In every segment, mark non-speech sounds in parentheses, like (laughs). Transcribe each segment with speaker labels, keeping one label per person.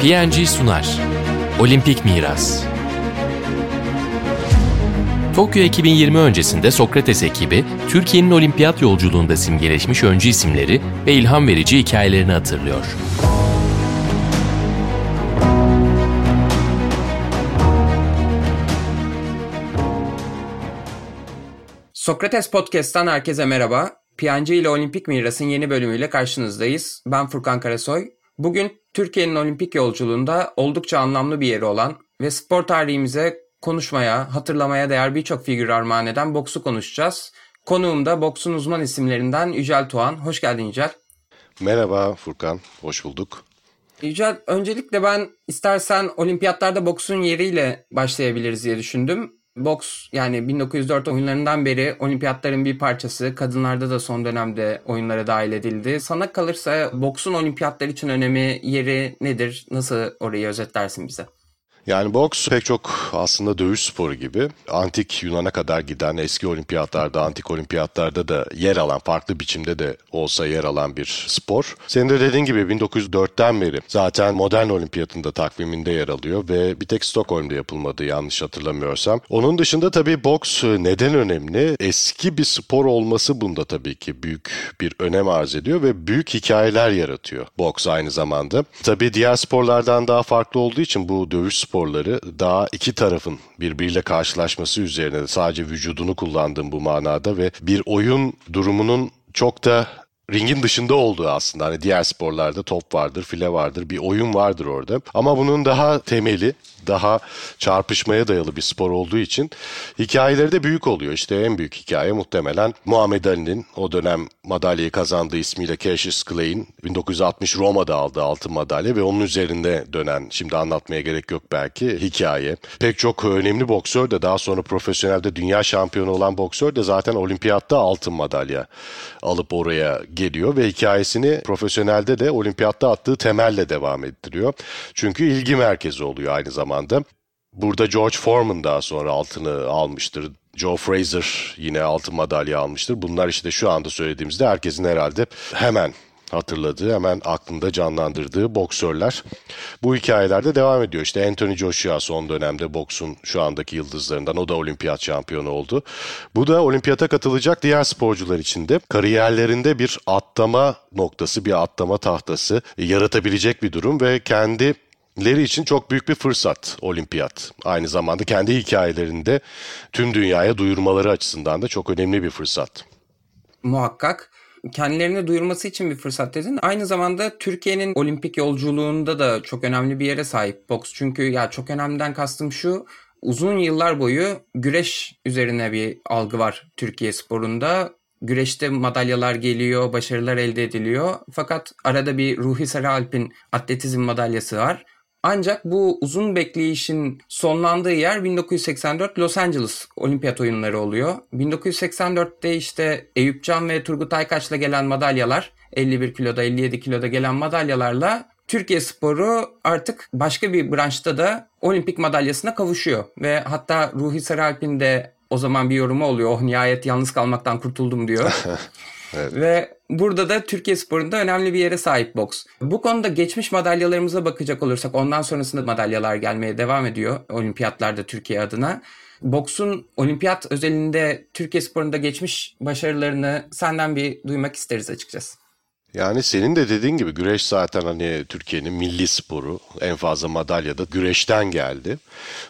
Speaker 1: PNG sunar. Olimpik Miras. Tokyo 2020 öncesinde Sokrates ekibi, Türkiye'nin olimpiyat yolculuğunda simgeleşmiş öncü isimleri ve ilham verici hikayelerini hatırlıyor.
Speaker 2: Sokrates Podcast'tan herkese merhaba. PNG ile Olimpik Miras'ın yeni bölümüyle karşınızdayız. Ben Furkan Karasoy. Bugün Türkiye'nin olimpik yolculuğunda oldukça anlamlı bir yeri olan ve spor tarihimize konuşmaya, hatırlamaya değer birçok figür armağan eden boksu konuşacağız. Konuğum da boksun uzman isimlerinden Yücel Tuğan. Hoş geldin Yücel.
Speaker 3: Merhaba Furkan, hoş bulduk.
Speaker 2: Yücel, öncelikle ben istersen olimpiyatlarda boksun yeriyle başlayabiliriz diye düşündüm. Boks yani 1904 oyunlarından beri olimpiyatların bir parçası. Kadınlarda da son dönemde oyunlara dahil edildi. Sana kalırsa boksun olimpiyatlar için önemi, yeri nedir? Nasıl orayı özetlersin bize?
Speaker 3: Yani boks pek çok aslında dövüş sporu gibi antik Yunan'a kadar giden eski olimpiyatlarda, antik olimpiyatlarda da yer alan, farklı biçimde de olsa yer alan bir spor. Senin de dediğin gibi 1904'ten beri zaten modern olimpiyatın da takviminde yer alıyor ve bir tek Stockholm'da yapılmadı yanlış hatırlamıyorsam. Onun dışında tabii boks neden önemli? Eski bir spor olması bunda tabii ki büyük bir önem arz ediyor ve büyük hikayeler yaratıyor boks aynı zamanda. Tabii diğer sporlardan daha farklı olduğu için bu dövüş sporu sporları daha iki tarafın birbiriyle karşılaşması üzerine sadece vücudunu kullandığım bu manada ve bir oyun durumunun çok da ringin dışında olduğu aslında. Hani diğer sporlarda top vardır, file vardır, bir oyun vardır orada. Ama bunun daha temeli daha çarpışmaya dayalı bir spor olduğu için hikayeleri de büyük oluyor. İşte en büyük hikaye muhtemelen Muhammed Ali'nin o dönem madalyayı kazandığı ismiyle Cassius Clay'in 1960 Roma'da aldığı altın madalya ve onun üzerinde dönen şimdi anlatmaya gerek yok belki hikaye. Pek çok önemli boksör de daha sonra profesyonelde dünya şampiyonu olan boksör de zaten olimpiyatta altın madalya alıp oraya geliyor ve hikayesini profesyonelde de olimpiyatta attığı temelle devam ettiriyor. Çünkü ilgi merkezi oluyor aynı zamanda. Burada George Foreman daha sonra altını almıştır. Joe Fraser yine altın madalya almıştır. Bunlar işte şu anda söylediğimizde herkesin herhalde hemen hatırladığı, hemen aklında canlandırdığı boksörler. Bu hikayelerde devam ediyor. İşte Anthony Joshua son dönemde boksun şu andaki yıldızlarından. O da olimpiyat şampiyonu oldu. Bu da olimpiyata katılacak diğer sporcular için de kariyerlerinde bir atlama noktası, bir atlama tahtası yaratabilecek bir durum ve kendi leri için çok büyük bir fırsat olimpiyat. Aynı zamanda kendi hikayelerinde tüm dünyaya duyurmaları açısından da çok önemli bir fırsat.
Speaker 2: Muhakkak kendilerini duyurması için bir fırsat dedin. Aynı zamanda Türkiye'nin olimpik yolculuğunda da çok önemli bir yere sahip boks. Çünkü ya çok önemliden kastım şu uzun yıllar boyu güreş üzerine bir algı var Türkiye sporunda. Güreşte madalyalar geliyor, başarılar elde ediliyor. Fakat arada bir Ruhi Sarıalp'in atletizm madalyası var. Ancak bu uzun bekleyişin sonlandığı yer 1984 Los Angeles Olimpiyat Oyunları oluyor. 1984'te işte Eyüp Can ve Turgut Aykaç'la gelen madalyalar, 51 kiloda 57 kiloda gelen madalyalarla Türkiye sporu artık başka bir branşta da olimpik madalyasına kavuşuyor. Ve hatta Ruhi Sarıalp'in de o zaman bir yorumu oluyor. Oh nihayet yalnız kalmaktan kurtuldum diyor. (laughs) evet. Ve burada da Türkiye sporunda önemli bir yere sahip boks. Bu konuda geçmiş madalyalarımıza bakacak olursak ondan sonrasında madalyalar gelmeye devam ediyor olimpiyatlarda Türkiye adına. Boksun olimpiyat özelinde Türkiye sporunda geçmiş başarılarını senden bir duymak isteriz açıkçası.
Speaker 3: Yani senin de dediğin gibi güreş zaten hani Türkiye'nin milli sporu. En fazla madalya da güreşten geldi.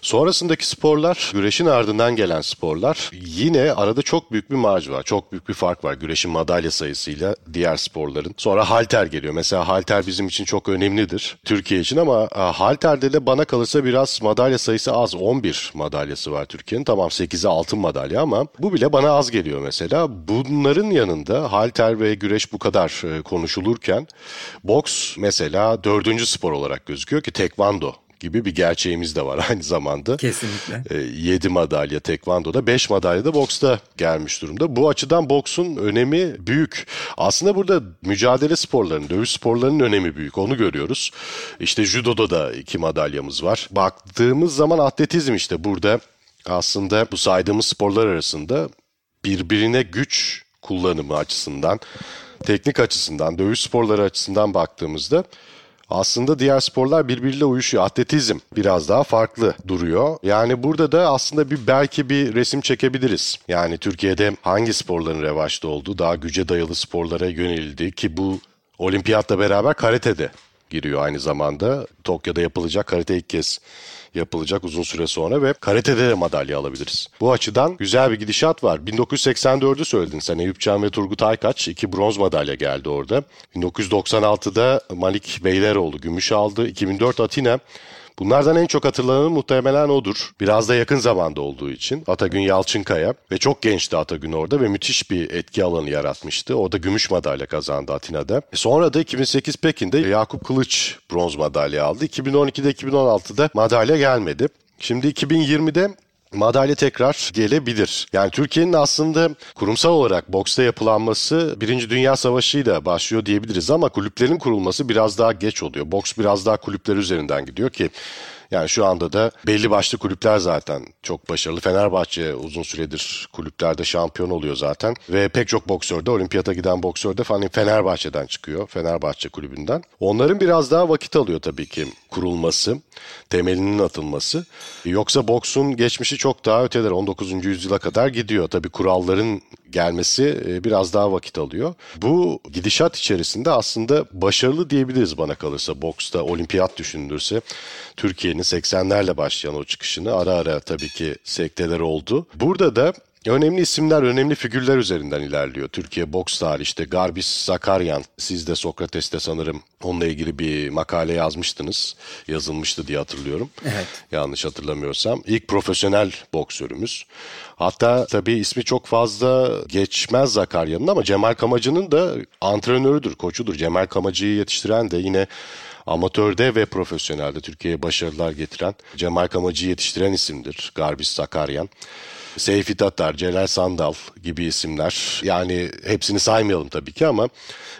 Speaker 3: Sonrasındaki sporlar, güreşin ardından gelen sporlar yine arada çok büyük bir marj var. Çok büyük bir fark var güreşin madalya sayısıyla diğer sporların. Sonra halter geliyor. Mesela halter bizim için çok önemlidir Türkiye için ama e, halterde de bana kalırsa biraz madalya sayısı az. 11 madalyası var Türkiye'nin. Tamam 8'e altın madalya ama bu bile bana az geliyor mesela. Bunların yanında halter ve güreş bu kadar e, konuşulurken boks mesela dördüncü spor olarak gözüküyor ki tekvando gibi bir gerçeğimiz de var (laughs) aynı zamanda.
Speaker 2: Kesinlikle.
Speaker 3: E, 7 madalya tekvandoda, 5 madalya da boksta gelmiş durumda. Bu açıdan boksun önemi büyük. Aslında burada mücadele sporlarının, dövüş sporlarının önemi büyük. Onu görüyoruz. İşte judoda da 2 madalyamız var. Baktığımız zaman atletizm işte burada aslında bu saydığımız sporlar arasında birbirine güç kullanımı açısından teknik açısından, dövüş sporları açısından baktığımızda aslında diğer sporlar birbiriyle uyuşuyor. Atletizm biraz daha farklı duruyor. Yani burada da aslında bir belki bir resim çekebiliriz. Yani Türkiye'de hangi sporların revaçta olduğu, daha güce dayalı sporlara yönelildi ki bu olimpiyatla beraber karatede giriyor aynı zamanda. Tokyo'da yapılacak karate ilk kez yapılacak uzun süre sonra ve karatede de madalya alabiliriz. Bu açıdan güzel bir gidişat var. 1984'ü söyledin sen Eyüpcan ve Turgut Aykaç. iki bronz madalya geldi orada. 1996'da Malik Beyleroğlu gümüş aldı. 2004 Atina Bunlardan en çok hatırlanan muhtemelen odur. Biraz da yakın zamanda olduğu için. Atagün Yalçınkaya ve çok gençti Atagün orada ve müthiş bir etki alanı yaratmıştı. Orada gümüş madalya kazandı Atina'da. E sonra da 2008 Pekin'de Yakup Kılıç bronz madalya aldı. 2012'de 2016'da madalya gelmedi. Şimdi 2020'de madalya tekrar gelebilir. Yani Türkiye'nin aslında kurumsal olarak boksta yapılanması Birinci Dünya Savaşı ile başlıyor diyebiliriz ama kulüplerin kurulması biraz daha geç oluyor. Boks biraz daha kulüpler üzerinden gidiyor ki yani şu anda da belli başlı kulüpler zaten çok başarılı. Fenerbahçe uzun süredir kulüplerde şampiyon oluyor zaten. Ve pek çok boksör de olimpiyata giden boksör de falan Fenerbahçe'den çıkıyor. Fenerbahçe kulübünden. Onların biraz daha vakit alıyor tabii ki kurulması, temelinin atılması. Yoksa boksun geçmişi çok daha öteler. 19. yüzyıla kadar gidiyor. Tabii kuralların gelmesi e, biraz daha vakit alıyor. Bu gidişat içerisinde aslında başarılı diyebiliriz bana kalırsa boksta olimpiyat düşünülürse. Türkiye'nin 80'lerle başlayan o çıkışını ara ara tabii ki sekteler oldu. Burada da Önemli isimler, önemli figürler üzerinden ilerliyor. Türkiye boks tarihi işte Garbis Zakaryan, siz de Sokrates'te sanırım onunla ilgili bir makale yazmıştınız. Yazılmıştı diye hatırlıyorum.
Speaker 2: Evet.
Speaker 3: Yanlış hatırlamıyorsam. İlk profesyonel boksörümüz. Hatta tabii ismi çok fazla geçmez Zakarya'nın ama Cemal Kamacı'nın da antrenörüdür, koçudur. Cemal Kamacı'yı yetiştiren de yine amatörde ve profesyonelde Türkiye'ye başarılar getiren, Cemal Kamacı'yı yetiştiren isimdir Garbis Zakaryan. Seyfi Tatar, Celal Sandal gibi isimler. Yani hepsini saymayalım tabii ki ama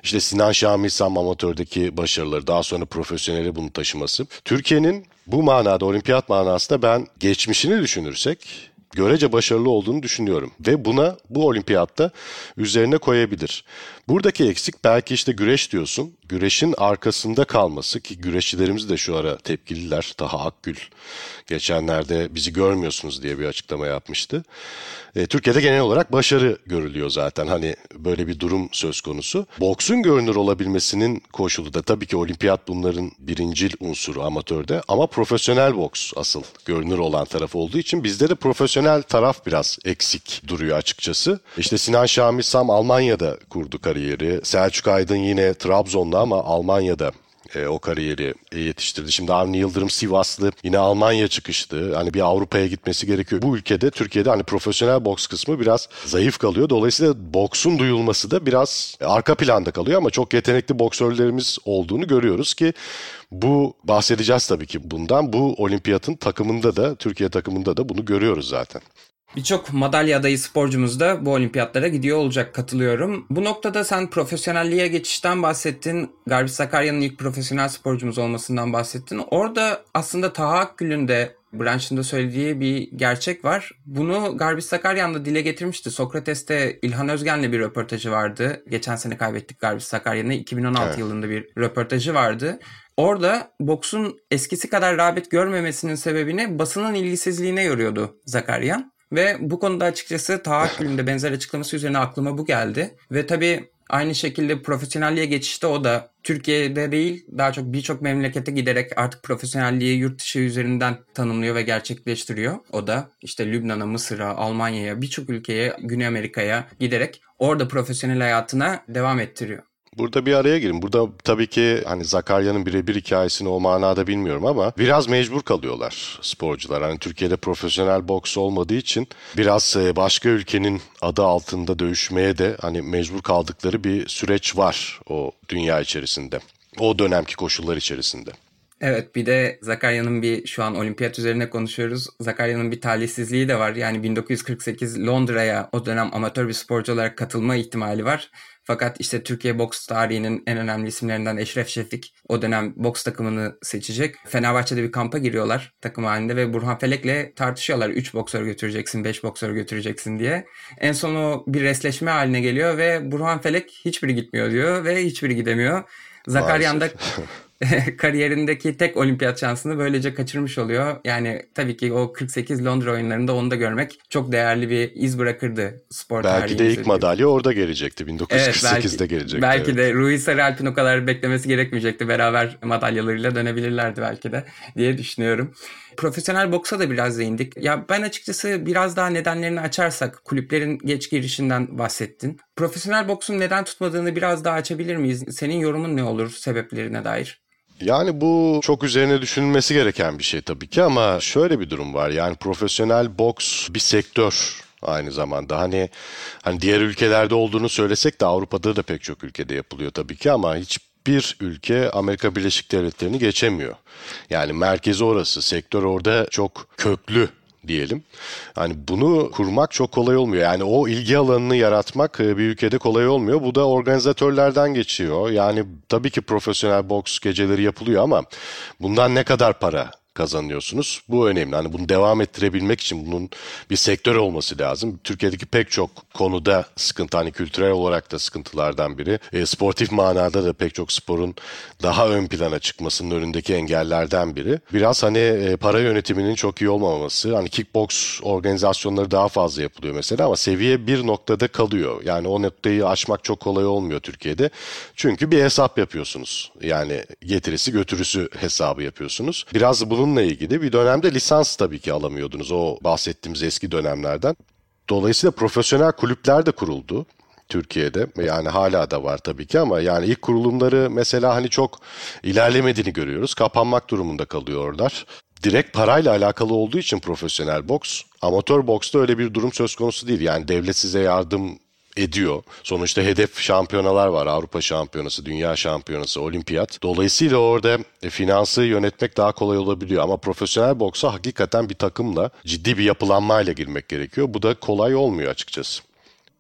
Speaker 3: işte Sinan Şamil Sam amatördeki başarıları daha sonra profesyoneli bunu taşıması. Türkiye'nin bu manada olimpiyat manasında ben geçmişini düşünürsek görece başarılı olduğunu düşünüyorum. Ve buna bu olimpiyatta üzerine koyabilir. Buradaki eksik belki işte güreş diyorsun. Güreşin arkasında kalması ki güreşçilerimiz de şu ara tepkililer. Daha Akgül geçenlerde bizi görmüyorsunuz diye bir açıklama yapmıştı. E, Türkiye'de genel olarak başarı görülüyor zaten. Hani böyle bir durum söz konusu. Boksun görünür olabilmesinin koşulu da tabii ki olimpiyat bunların birincil unsuru amatörde ama profesyonel boks asıl görünür olan taraf olduğu için bizde de profesyonel taraf biraz eksik duruyor açıkçası. İşte Sinan Şamil Sam Almanya'da kurdu kariyeri. Selçuk Aydın yine Trabzon'da ama Almanya'da e, o kariyeri yetiştirdi. Şimdi Avni Yıldırım Sivaslı yine Almanya çıkıştı. Hani bir Avrupa'ya gitmesi gerekiyor. Bu ülkede Türkiye'de hani profesyonel boks kısmı biraz zayıf kalıyor. Dolayısıyla boksun duyulması da biraz arka planda kalıyor ama çok yetenekli boksörlerimiz olduğunu görüyoruz ki bu bahsedeceğiz tabii ki bundan. Bu olimpiyatın takımında da Türkiye takımında da bunu görüyoruz zaten.
Speaker 2: Birçok madalya adayı sporcumuz da bu olimpiyatlara gidiyor olacak katılıyorum. Bu noktada sen profesyonelliğe geçişten bahsettin. Garbis Sakarya'nın ilk profesyonel sporcumuz olmasından bahsettin. Orada aslında Taha Akgül'ün de Branch'ın da söylediği bir gerçek var. Bunu Garbis Sakaryan da dile getirmişti. Sokrates'te İlhan Özgen'le bir röportajı vardı. Geçen sene kaybettik Garbis Sakaryan'ı. 2016 evet. yılında bir röportajı vardı. Orada boksun eskisi kadar rağbet görmemesinin sebebini basının ilgisizliğine yoruyordu Zakaryan. Ve bu konuda açıkçası tahakkülün de benzer açıklaması üzerine aklıma bu geldi. Ve tabii aynı şekilde profesyonelliğe geçişte o da Türkiye'de değil daha çok birçok memlekete giderek artık profesyonelliği yurt dışı üzerinden tanımlıyor ve gerçekleştiriyor. O da işte Lübnan'a, Mısır'a, Almanya'ya birçok ülkeye, Güney Amerika'ya giderek orada profesyonel hayatına devam ettiriyor.
Speaker 3: Burada bir araya girin. Burada tabii ki hani Zakarya'nın birebir hikayesini o manada bilmiyorum ama biraz mecbur kalıyorlar sporcular. Hani Türkiye'de profesyonel boks olmadığı için biraz e, başka ülkenin adı altında dövüşmeye de hani mecbur kaldıkları bir süreç var o dünya içerisinde. O dönemki koşullar içerisinde.
Speaker 2: Evet bir de Zakarya'nın bir şu an olimpiyat üzerine konuşuyoruz. Zakarya'nın bir talihsizliği de var. Yani 1948 Londra'ya o dönem amatör bir sporcu olarak katılma ihtimali var. Fakat işte Türkiye boks tarihinin en önemli isimlerinden Eşref Şefik o dönem boks takımını seçecek. Fenerbahçe'de bir kampa giriyorlar takım halinde ve Burhan Felek'le tartışıyorlar. 3 boksör götüreceksin, 5 boksör götüreceksin diye. En son o bir resleşme haline geliyor ve Burhan Felek hiçbiri gitmiyor diyor ve hiçbiri gidemiyor. Zakaryan da (laughs) (laughs) kariyerindeki tek olimpiyat şansını böylece kaçırmış oluyor. Yani tabii ki o 48 Londra oyunlarında onu da görmek çok değerli bir iz bırakırdı spor
Speaker 3: Belki de ilk madalya orada gelecekti. 1948'de evet, belki, gelecekti.
Speaker 2: Belki evet. de Rui Sarıalp'in o kadar beklemesi gerekmeyecekti. Beraber madalyalarıyla dönebilirlerdi belki de (laughs) diye düşünüyorum. Profesyonel boksa da biraz değindik. Ya ben açıkçası biraz daha nedenlerini açarsak kulüplerin geç girişinden bahsettin. Profesyonel boksun neden tutmadığını biraz daha açabilir miyiz? Senin yorumun ne olur sebeplerine dair?
Speaker 3: Yani bu çok üzerine düşünülmesi gereken bir şey tabii ki ama şöyle bir durum var. Yani profesyonel boks bir sektör aynı zamanda. Hani hani diğer ülkelerde olduğunu söylesek de Avrupa'da da pek çok ülkede yapılıyor tabii ki ama hiç bir ülke Amerika Birleşik Devletleri'ni geçemiyor. Yani merkezi orası, sektör orada çok köklü diyelim. Hani bunu kurmak çok kolay olmuyor. Yani o ilgi alanını yaratmak e, bir ülkede kolay olmuyor. Bu da organizatörlerden geçiyor. Yani tabii ki profesyonel boks geceleri yapılıyor ama bundan ne kadar para kazanıyorsunuz. Bu önemli. Hani bunu devam ettirebilmek için bunun bir sektör olması lazım. Türkiye'deki pek çok konuda sıkıntı hani kültürel olarak da sıkıntılardan biri. E, sportif manada da pek çok sporun daha ön plana çıkmasının önündeki engellerden biri. Biraz hani e, para yönetiminin çok iyi olmaması. Hani kickbox organizasyonları daha fazla yapılıyor mesela ama seviye bir noktada kalıyor. Yani o noktayı aşmak çok kolay olmuyor Türkiye'de. Çünkü bir hesap yapıyorsunuz. Yani getirisi götürüsü hesabı yapıyorsunuz. Biraz bunun bununla ilgili bir dönemde lisans tabii ki alamıyordunuz o bahsettiğimiz eski dönemlerden. Dolayısıyla profesyonel kulüpler de kuruldu. Türkiye'de yani hala da var tabii ki ama yani ilk kurulumları mesela hani çok ilerlemediğini görüyoruz. Kapanmak durumunda kalıyorlar. Direkt parayla alakalı olduğu için profesyonel boks, amatör boksta öyle bir durum söz konusu değil. Yani devlet size yardım ediyor. Sonuçta hedef şampiyonalar var. Avrupa şampiyonası, dünya şampiyonası, olimpiyat. Dolayısıyla orada e, finansı yönetmek daha kolay olabiliyor. Ama profesyonel boksa hakikaten bir takımla ciddi bir yapılanmayla girmek gerekiyor. Bu da kolay olmuyor açıkçası.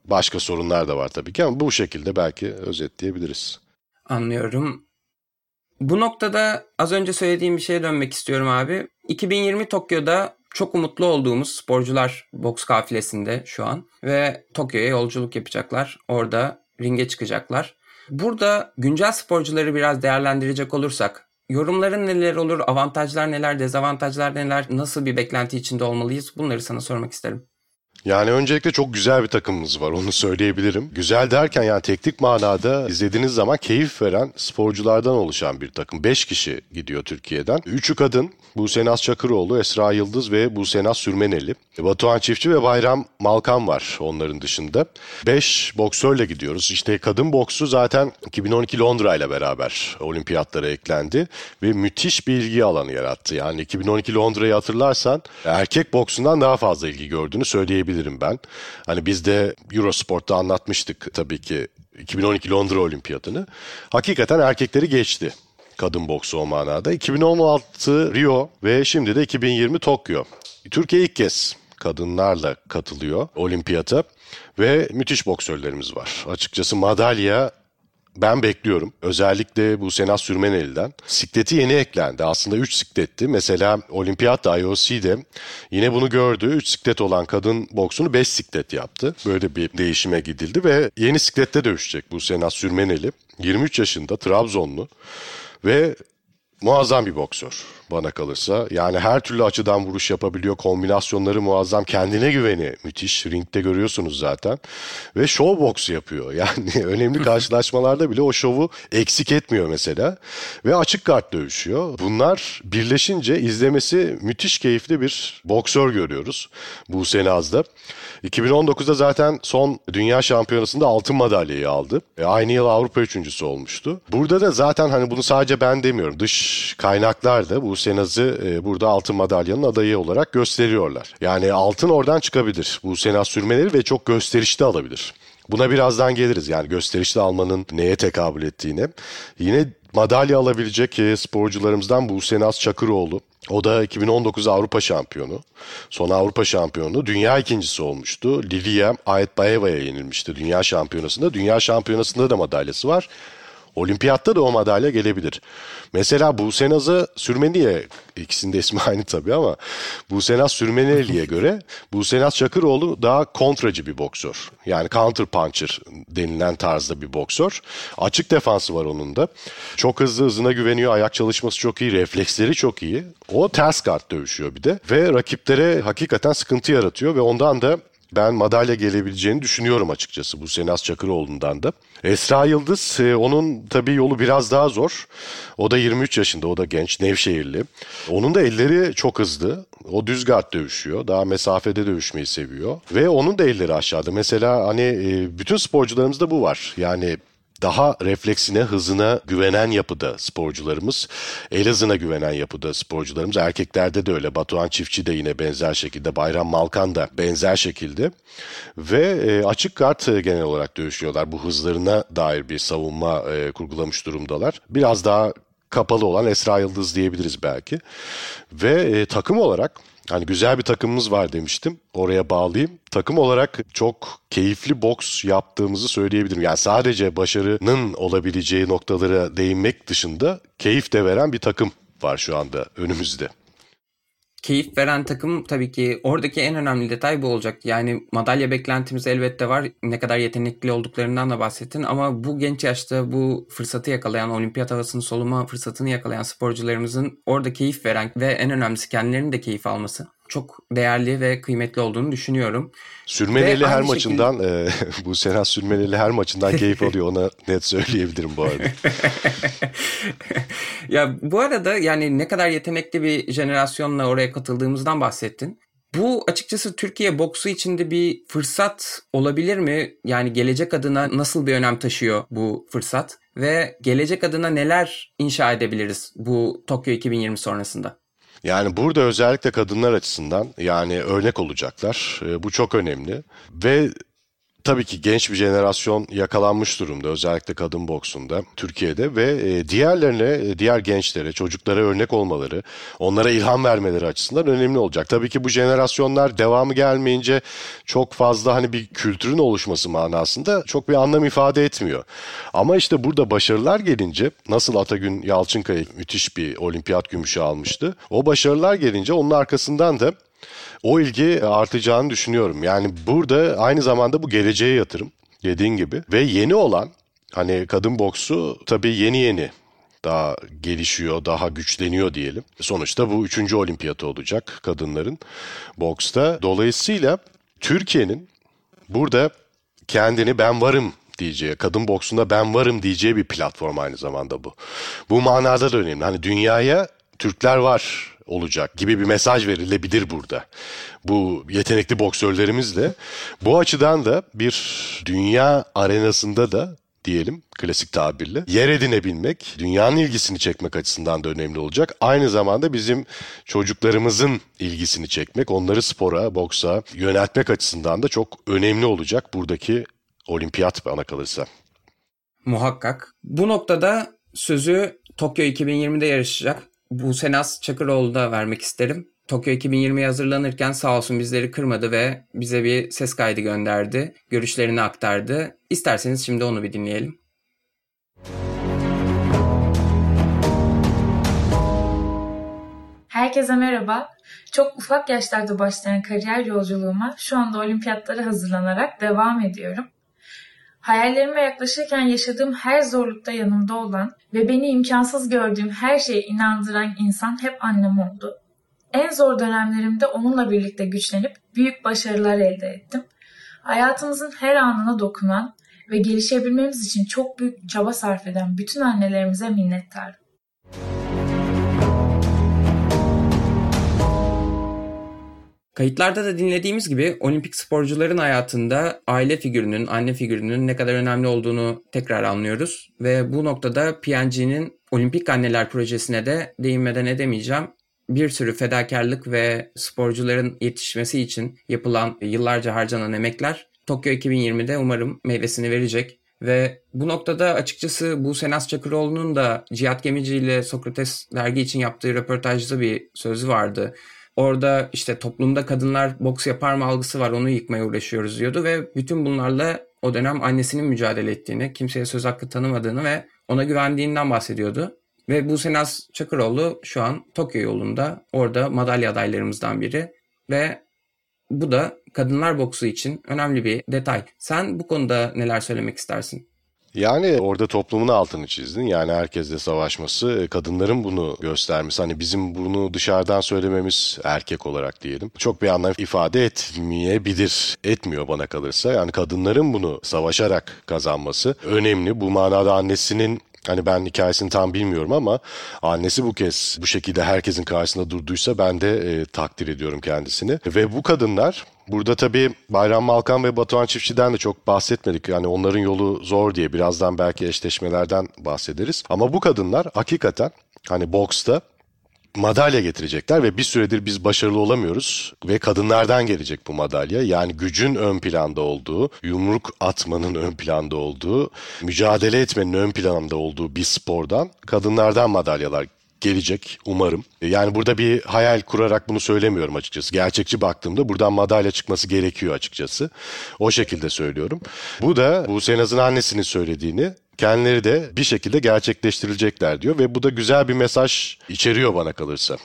Speaker 3: Başka sorunlar da var tabii ki ama bu şekilde belki özetleyebiliriz.
Speaker 2: Anlıyorum. Bu noktada az önce söylediğim bir şeye dönmek istiyorum abi. 2020 Tokyo'da çok umutlu olduğumuz sporcular boks kafilesinde şu an ve Tokyo'ya yolculuk yapacaklar. Orada ringe çıkacaklar. Burada güncel sporcuları biraz değerlendirecek olursak yorumların neler olur, avantajlar neler, dezavantajlar neler, nasıl bir beklenti içinde olmalıyız bunları sana sormak isterim.
Speaker 3: Yani öncelikle çok güzel bir takımımız var onu (laughs) söyleyebilirim. Güzel derken yani teknik manada izlediğiniz zaman keyif veren sporculardan oluşan bir takım. 5 kişi gidiyor Türkiye'den. 3'ü kadın. Buse Naz Çakıroğlu, Esra Yıldız ve Buse Naz Sürmeneli. Batuhan Çiftçi ve Bayram Malkan var onların dışında. 5 boksörle gidiyoruz. İşte kadın boksu zaten 2012 Londra ile beraber olimpiyatlara eklendi ve müthiş bir ilgi alanı yarattı. Yani 2012 Londra'yı hatırlarsan erkek boksundan daha fazla ilgi gördüğünü söyleyebilirim diyebilirim ben. Hani biz de Eurosport'ta anlatmıştık tabii ki 2012 Londra Olimpiyatını. Hakikaten erkekleri geçti kadın boksu o manada. 2016 Rio ve şimdi de 2020 Tokyo. Türkiye ilk kez kadınlarla katılıyor olimpiyata ve müthiş boksörlerimiz var. Açıkçası madalya ben bekliyorum. Özellikle bu Senat Sürmeneli'den. Sikleti yeni eklendi. Aslında 3 sikletti. Mesela Olimpiyat IOC'de yine bunu gördü. 3 siklet olan kadın boksunu 5 siklet yaptı. Böyle bir değişime gidildi ve yeni siklette dövüşecek bu Senat Sürmeneli. 23 yaşında Trabzonlu ve muazzam bir boksör bana kalırsa. Yani her türlü açıdan vuruş yapabiliyor. Kombinasyonları muazzam. Kendine güveni müthiş. Ringde görüyorsunuz zaten. Ve show box yapıyor. (laughs) Yani önemli (laughs) karşılaşmalarda bile o şovu eksik etmiyor mesela. Ve açık kart dövüşüyor. Bunlar birleşince izlemesi müthiş keyifli bir boksör görüyoruz. Bu Naz'da. 2019'da zaten son dünya şampiyonasında altın madalyayı aldı. E, aynı yıl Avrupa üçüncüsü olmuştu. Burada da zaten hani bunu sadece ben demiyorum. Dış kaynaklar da bu Senaz'ı e, burada altın madalyanın adayı olarak gösteriyorlar. Yani altın oradan çıkabilir. Bu Senaz sürmeleri ve çok gösterişli alabilir. Buna birazdan geliriz yani gösterişli almanın neye tekabül ettiğine. Yine madalya alabilecek e, sporcularımızdan Buse Naz Çakıroğlu. O da 2019 Avrupa şampiyonu. Son Avrupa şampiyonu. Dünya ikincisi olmuştu. Lilia Ayetbayeva'ya yenilmişti dünya şampiyonasında. Dünya şampiyonasında da madalyası var. Olimpiyatta da o madalya gelebilir. Mesela Buse Naz'a Sürmeniye ikisinin de ismi (laughs) aynı tabii ama Buse Naz Sürmeneli'ye (laughs) göre Buse Naz Çakıroğlu daha kontracı bir boksör. Yani counter puncher denilen tarzda bir boksör. Açık defansı var onun da. Çok hızlı hızına güveniyor. Ayak çalışması çok iyi. Refleksleri çok iyi. O ters kart dövüşüyor bir de. Ve rakiplere hakikaten sıkıntı yaratıyor ve ondan da ben madalya gelebileceğini düşünüyorum açıkçası bu Senas Çakıroğlu'ndan da. Esra Yıldız e, onun tabii yolu biraz daha zor. O da 23 yaşında o da genç Nevşehirli. Onun da elleri çok hızlı. O düz guard dövüşüyor. Daha mesafede dövüşmeyi seviyor. Ve onun da elleri aşağıda. Mesela hani e, bütün sporcularımızda bu var. Yani daha refleksine, hızına güvenen yapıda sporcularımız. El hızına güvenen yapıda sporcularımız. Erkeklerde de öyle. Batuhan Çiftçi de yine benzer şekilde. Bayram Malkan da benzer şekilde. Ve e, açık kart e, genel olarak dövüşüyorlar. Bu hızlarına dair bir savunma e, kurgulamış durumdalar. Biraz daha kapalı olan Esra Yıldız diyebiliriz belki. Ve e, takım olarak Hani güzel bir takımımız var demiştim. Oraya bağlayayım. Takım olarak çok keyifli boks yaptığımızı söyleyebilirim. Yani sadece başarının olabileceği noktalara değinmek dışında keyif de veren bir takım var şu anda önümüzde
Speaker 2: keyif veren takım tabii ki oradaki en önemli detay bu olacak. Yani madalya beklentimiz elbette var. Ne kadar yetenekli olduklarından da bahsettin ama bu genç yaşta bu fırsatı yakalayan, olimpiyat havasını soluma fırsatını yakalayan sporcularımızın orada keyif veren ve en önemlisi kendilerinin de keyif alması çok değerli ve kıymetli olduğunu düşünüyorum.
Speaker 3: Sürmeneli her maçından şekilde... e, (laughs) bu Serhat Sürmeneli her maçından keyif alıyor ona net söyleyebilirim bu arada. (laughs)
Speaker 2: ya bu arada yani ne kadar yetenekli bir jenerasyonla oraya katıldığımızdan bahsettin. Bu açıkçası Türkiye boksu içinde bir fırsat olabilir mi? Yani gelecek adına nasıl bir önem taşıyor bu fırsat? Ve gelecek adına neler inşa edebiliriz bu Tokyo 2020 sonrasında?
Speaker 3: Yani burada özellikle kadınlar açısından yani örnek olacaklar. E, bu çok önemli. Ve tabii ki genç bir jenerasyon yakalanmış durumda özellikle kadın boksunda Türkiye'de ve e, diğerlerine, e, diğer gençlere, çocuklara örnek olmaları, onlara ilham vermeleri açısından önemli olacak. Tabii ki bu jenerasyonlar devamı gelmeyince çok fazla hani bir kültürün oluşması manasında çok bir anlam ifade etmiyor. Ama işte burada başarılar gelince nasıl Atagün Yalçınkaya müthiş bir olimpiyat gümüşü almıştı. O başarılar gelince onun arkasından da o ilgi artacağını düşünüyorum. Yani burada aynı zamanda bu geleceğe yatırım dediğin gibi ve yeni olan hani kadın boksu tabii yeni yeni daha gelişiyor, daha güçleniyor diyelim. Sonuçta bu üçüncü olimpiyatı olacak kadınların boksta. Dolayısıyla Türkiye'nin burada kendini ben varım diyeceği, kadın boksunda ben varım diyeceği bir platform aynı zamanda bu. Bu manada da önemli. Hani dünyaya Türkler var olacak gibi bir mesaj verilebilir burada. Bu yetenekli boksörlerimizle. Bu açıdan da bir dünya arenasında da diyelim klasik tabirle yer edinebilmek, dünyanın ilgisini çekmek açısından da önemli olacak. Aynı zamanda bizim çocuklarımızın ilgisini çekmek, onları spora, boksa yöneltmek açısından da çok önemli olacak buradaki olimpiyat bana kalırsa.
Speaker 2: Muhakkak. Bu noktada sözü Tokyo 2020'de yarışacak bu Senas Çakıroğlu da vermek isterim. Tokyo 2020'ye hazırlanırken sağ olsun bizleri kırmadı ve bize bir ses kaydı gönderdi. Görüşlerini aktardı. İsterseniz şimdi onu bir dinleyelim.
Speaker 4: Herkese merhaba. Çok ufak yaşlarda başlayan kariyer yolculuğuma şu anda olimpiyatlara hazırlanarak devam ediyorum. Hayallerime yaklaşırken yaşadığım her zorlukta yanımda olan ve beni imkansız gördüğüm her şeye inandıran insan hep annem oldu. En zor dönemlerimde onunla birlikte güçlenip büyük başarılar elde ettim. Hayatımızın her anına dokunan ve gelişebilmemiz için çok büyük çaba sarf eden bütün annelerimize minnettarım.
Speaker 2: Kayıtlarda da dinlediğimiz gibi olimpik sporcuların hayatında aile figürünün, anne figürünün ne kadar önemli olduğunu tekrar anlıyoruz. Ve bu noktada PNG'nin Olimpik Anneler projesine de değinmeden edemeyeceğim. Bir sürü fedakarlık ve sporcuların yetişmesi için yapılan yıllarca harcanan emekler Tokyo 2020'de umarım meyvesini verecek. Ve bu noktada açıkçası bu Senas Çakıroğlu'nun da Cihat Gemici ile Sokrates dergi için yaptığı röportajda bir sözü vardı Orada işte toplumda kadınlar boks yapar mı algısı var onu yıkmaya uğraşıyoruz diyordu ve bütün bunlarla o dönem annesinin mücadele ettiğini, kimseye söz hakkı tanımadığını ve ona güvendiğinden bahsediyordu. Ve bu Senaz Çakıroğlu şu an Tokyo yolunda. Orada madalya adaylarımızdan biri. Ve bu da kadınlar boksu için önemli bir detay. Sen bu konuda neler söylemek istersin?
Speaker 3: Yani orada toplumun altını çizdin. Yani herkesle savaşması, e, kadınların bunu göstermesi. Hani bizim bunu dışarıdan söylememiz erkek olarak diyelim. Çok bir anlam ifade etmeyebilir. Etmiyor bana kalırsa. Yani kadınların bunu savaşarak kazanması önemli. Bu manada annesinin Hani ben hikayesini tam bilmiyorum ama annesi bu kez bu şekilde herkesin karşısında durduysa ben de e, takdir ediyorum kendisini. Ve bu kadınlar Burada tabii Bayram Malkan ve Batuhan Çiftçi'den de çok bahsetmedik. Yani onların yolu zor diye birazdan belki eşleşmelerden bahsederiz. Ama bu kadınlar hakikaten hani boksta madalya getirecekler ve bir süredir biz başarılı olamıyoruz ve kadınlardan gelecek bu madalya. Yani gücün ön planda olduğu, yumruk atmanın ön planda olduğu, mücadele etmenin ön planda olduğu bir spordan kadınlardan madalyalar gelecek umarım. Yani burada bir hayal kurarak bunu söylemiyorum açıkçası. Gerçekçi baktığımda buradan madalya çıkması gerekiyor açıkçası. O şekilde söylüyorum. Bu da bu Senaz'ın annesinin söylediğini kendileri de bir şekilde gerçekleştirilecekler diyor ve bu da güzel bir mesaj içeriyor bana kalırsa.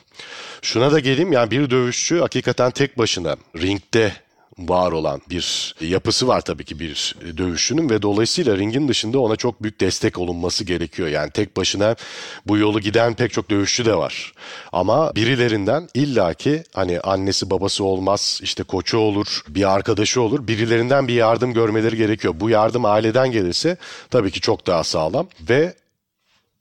Speaker 3: Şuna da geleyim yani bir dövüşçü hakikaten tek başına ringde var olan bir yapısı var tabii ki bir dövüşçünün ve dolayısıyla ringin dışında ona çok büyük destek olunması gerekiyor. Yani tek başına bu yolu giden pek çok dövüşçü de var. Ama birilerinden illaki hani annesi babası olmaz, işte koçu olur, bir arkadaşı olur. Birilerinden bir yardım görmeleri gerekiyor. Bu yardım aileden gelirse tabii ki çok daha sağlam ve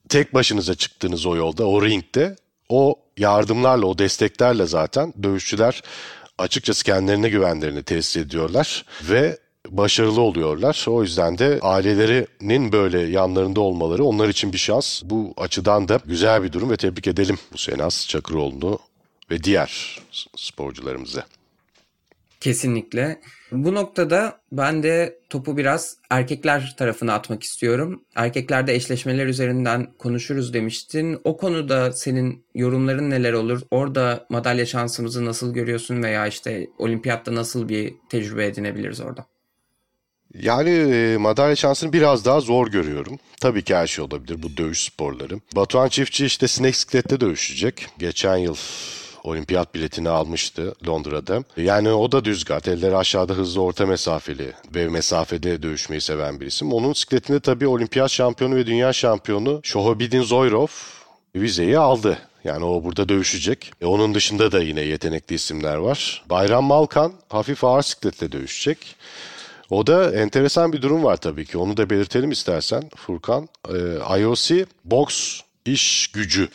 Speaker 3: tek başınıza çıktığınız o yolda, o ringde o yardımlarla, o desteklerle zaten dövüşçüler açıkçası kendilerine güvenlerini tesis ediyorlar ve başarılı oluyorlar. O yüzden de ailelerinin böyle yanlarında olmaları onlar için bir şans. Bu açıdan da güzel bir durum ve tebrik edelim bu Senaz Çakıroğlu'nu ve diğer sporcularımızı.
Speaker 2: Kesinlikle. Bu noktada ben de topu biraz erkekler tarafına atmak istiyorum. Erkeklerde eşleşmeler üzerinden konuşuruz demiştin. O konuda senin yorumların neler olur? Orada madalya şansımızı nasıl görüyorsun veya işte olimpiyatta nasıl bir tecrübe edinebiliriz orada?
Speaker 3: Yani e, madalya şansını biraz daha zor görüyorum. Tabii ki her şey olabilir bu dövüş sporları. Batuhan Çiftçi işte Snake Sklet'te dövüşecek. Geçen yıl olimpiyat biletini almıştı Londra'da. Yani o da düz gat, elleri aşağıda hızlı orta mesafeli ve mesafede dövüşmeyi seven bir isim. Onun sikletinde tabii olimpiyat şampiyonu ve dünya şampiyonu Shohobidin Zoyrov vizeyi aldı. Yani o burada dövüşecek. E onun dışında da yine yetenekli isimler var. Bayram Malkan hafif ağır sikletle dövüşecek. O da enteresan bir durum var tabii ki. Onu da belirtelim istersen Furkan. Ee, IOC box iş gücü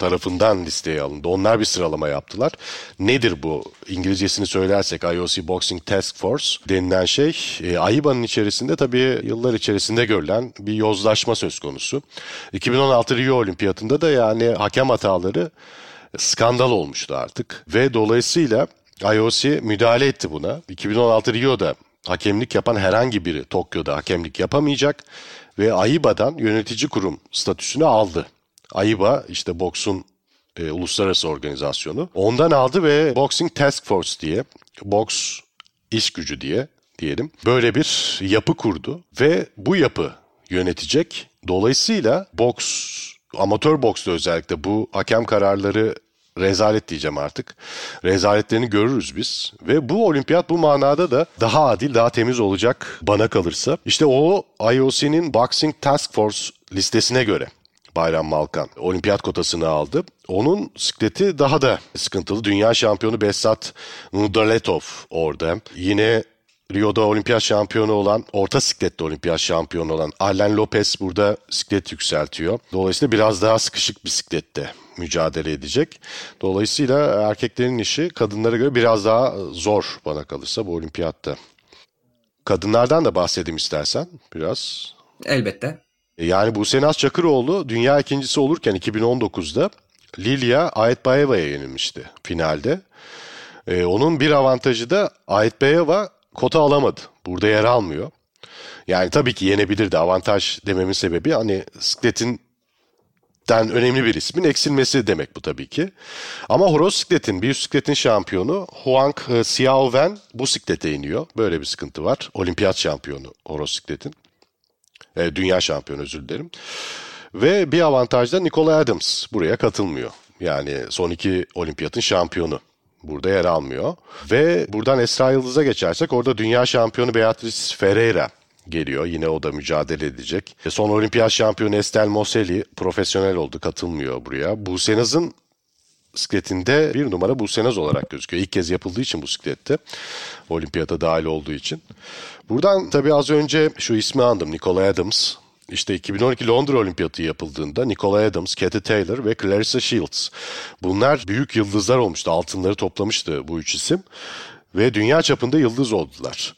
Speaker 3: tarafından listeye alındı. Onlar bir sıralama yaptılar. Nedir bu? İngilizcesini söylersek IOC Boxing Task Force denilen şey e, AIBA'nın içerisinde tabii yıllar içerisinde görülen bir yozlaşma söz konusu. 2016 Rio Olimpiyatında da yani hakem hataları skandal olmuştu artık ve dolayısıyla IOC müdahale etti buna. 2016 Rio'da hakemlik yapan herhangi biri Tokyo'da hakemlik yapamayacak ve AIBA'dan yönetici kurum statüsünü aldı. AIBA işte boksun e, uluslararası organizasyonu. Ondan aldı ve Boxing Task Force diye, boks iş gücü diye diyelim. Böyle bir yapı kurdu ve bu yapı yönetecek. Dolayısıyla boks, amatör boksta özellikle bu hakem kararları rezalet diyeceğim artık. Rezaletlerini görürüz biz. Ve bu olimpiyat bu manada da daha adil, daha temiz olacak bana kalırsa. İşte o IOC'nin Boxing Task Force listesine göre Bayram Malkan olimpiyat kotasını aldı. Onun sikleti daha da sıkıntılı. Dünya şampiyonu Besat Nudaletov orada. Yine Rio'da olimpiyat şampiyonu olan, orta siklette olimpiyat şampiyonu olan Arlen Lopez burada siklet yükseltiyor. Dolayısıyla biraz daha sıkışık bisiklette mücadele edecek. Dolayısıyla erkeklerin işi kadınlara göre biraz daha zor bana kalırsa bu olimpiyatta. Kadınlardan da bahsedeyim istersen biraz.
Speaker 2: Elbette.
Speaker 3: E, yani bu Senaz Çakıroğlu dünya ikincisi olurken 2019'da Lilia Ayetbayeva'ya yenilmişti finalde. Ee, onun bir avantajı da Ayetbayeva kota alamadı. Burada yer almıyor. Yani tabii ki yenebilirdi. Avantaj dememin sebebi hani sikletin bisikletten önemli bir ismin eksilmesi demek bu tabii ki. Ama horoz sikletin, bir bisikletin şampiyonu Huang Xiaowen bu siklete iniyor. Böyle bir sıkıntı var. Olimpiyat şampiyonu horoz sikletin. E, dünya şampiyonu özür dilerim. Ve bir avantaj da Nicola Adams buraya katılmıyor. Yani son iki olimpiyatın şampiyonu burada yer almıyor. Ve buradan Esra Yıldız'a geçersek orada dünya şampiyonu Beatriz Ferreira geliyor. Yine o da mücadele edecek. E, son olimpiyat şampiyonu Estel Moselli profesyonel oldu katılmıyor buraya. Buse Naz'ın bisikletinde bir numara Buse Naz olarak gözüküyor. İlk kez yapıldığı için bu bisiklette. Olimpiyata dahil olduğu için. Buradan tabii az önce şu ismi andım. Nicola Adams. İşte 2012 Londra Olimpiyatı yapıldığında Nicola Adams, Katie Taylor ve Clarissa Shields. Bunlar büyük yıldızlar olmuştu. Altınları toplamıştı bu üç isim. Ve dünya çapında yıldız oldular.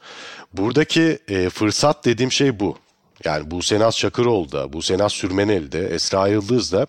Speaker 3: Buradaki e, fırsat dediğim şey bu. Yani bu Senaz Çakıroğlu da, bu Senaz Sürmeneli de, Esra Yıldız da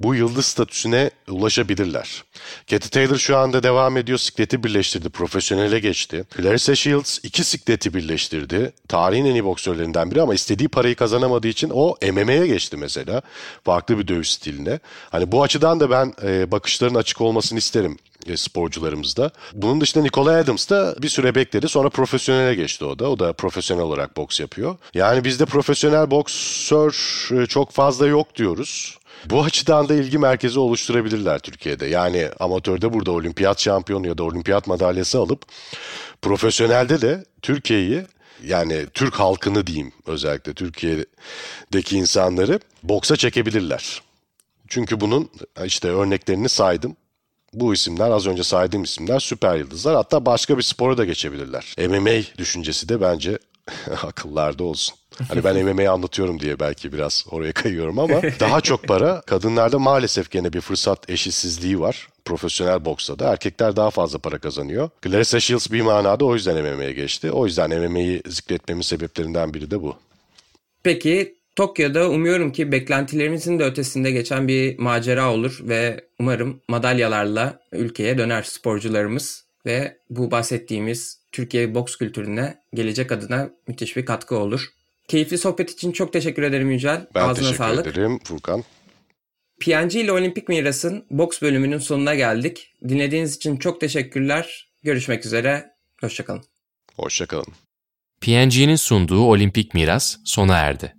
Speaker 3: bu yıldız statüsüne ulaşabilirler. Katie Taylor şu anda devam ediyor. Sikleti birleştirdi. Profesyonele geçti. Clarissa Shields iki sikleti birleştirdi. Tarihin en iyi boksörlerinden biri ama istediği parayı kazanamadığı için o MMA'ye geçti mesela. Farklı bir dövüş stiline. Hani bu açıdan da ben e, bakışların açık olmasını isterim e, sporcularımızda. Bunun dışında Nicola Adams da bir süre bekledi. Sonra profesyonele geçti o da. O da profesyonel olarak boks yapıyor. Yani bizde profesyonel boksör e, çok fazla yok diyoruz. Bu açıdan da ilgi merkezi oluşturabilirler Türkiye'de. Yani amatörde burada olimpiyat şampiyonu ya da olimpiyat madalyası alıp profesyonelde de Türkiye'yi yani Türk halkını diyeyim özellikle Türkiye'deki insanları boksa çekebilirler. Çünkü bunun işte örneklerini saydım. Bu isimler az önce saydığım isimler süper yıldızlar. Hatta başka bir spora da geçebilirler. MMA düşüncesi de bence (laughs) akıllarda olsun. Hani ben MMA'yi anlatıyorum diye belki biraz oraya kayıyorum ama (laughs) daha çok para kadınlarda maalesef gene bir fırsat eşitsizliği var. Profesyonel boksta da erkekler daha fazla para kazanıyor. Clarissa Shields bir manada o yüzden MMA'ye geçti. O yüzden MMA'yi zikretmemin sebeplerinden biri de bu.
Speaker 2: Peki Tokyo'da umuyorum ki beklentilerimizin de ötesinde geçen bir macera olur ve umarım madalyalarla ülkeye döner sporcularımız ve bu bahsettiğimiz Türkiye boks kültürüne gelecek adına müthiş bir katkı olur. Keyifli sohbet için çok teşekkür ederim Yücel.
Speaker 3: Ben Ağzına teşekkür sağlık. ederim Furkan.
Speaker 2: PNG ile Olimpik Miras'ın boks bölümünün sonuna geldik. Dinlediğiniz için çok teşekkürler. Görüşmek üzere. Hoşçakalın.
Speaker 3: Hoşçakalın.
Speaker 1: PNG'nin sunduğu Olimpik Miras sona erdi.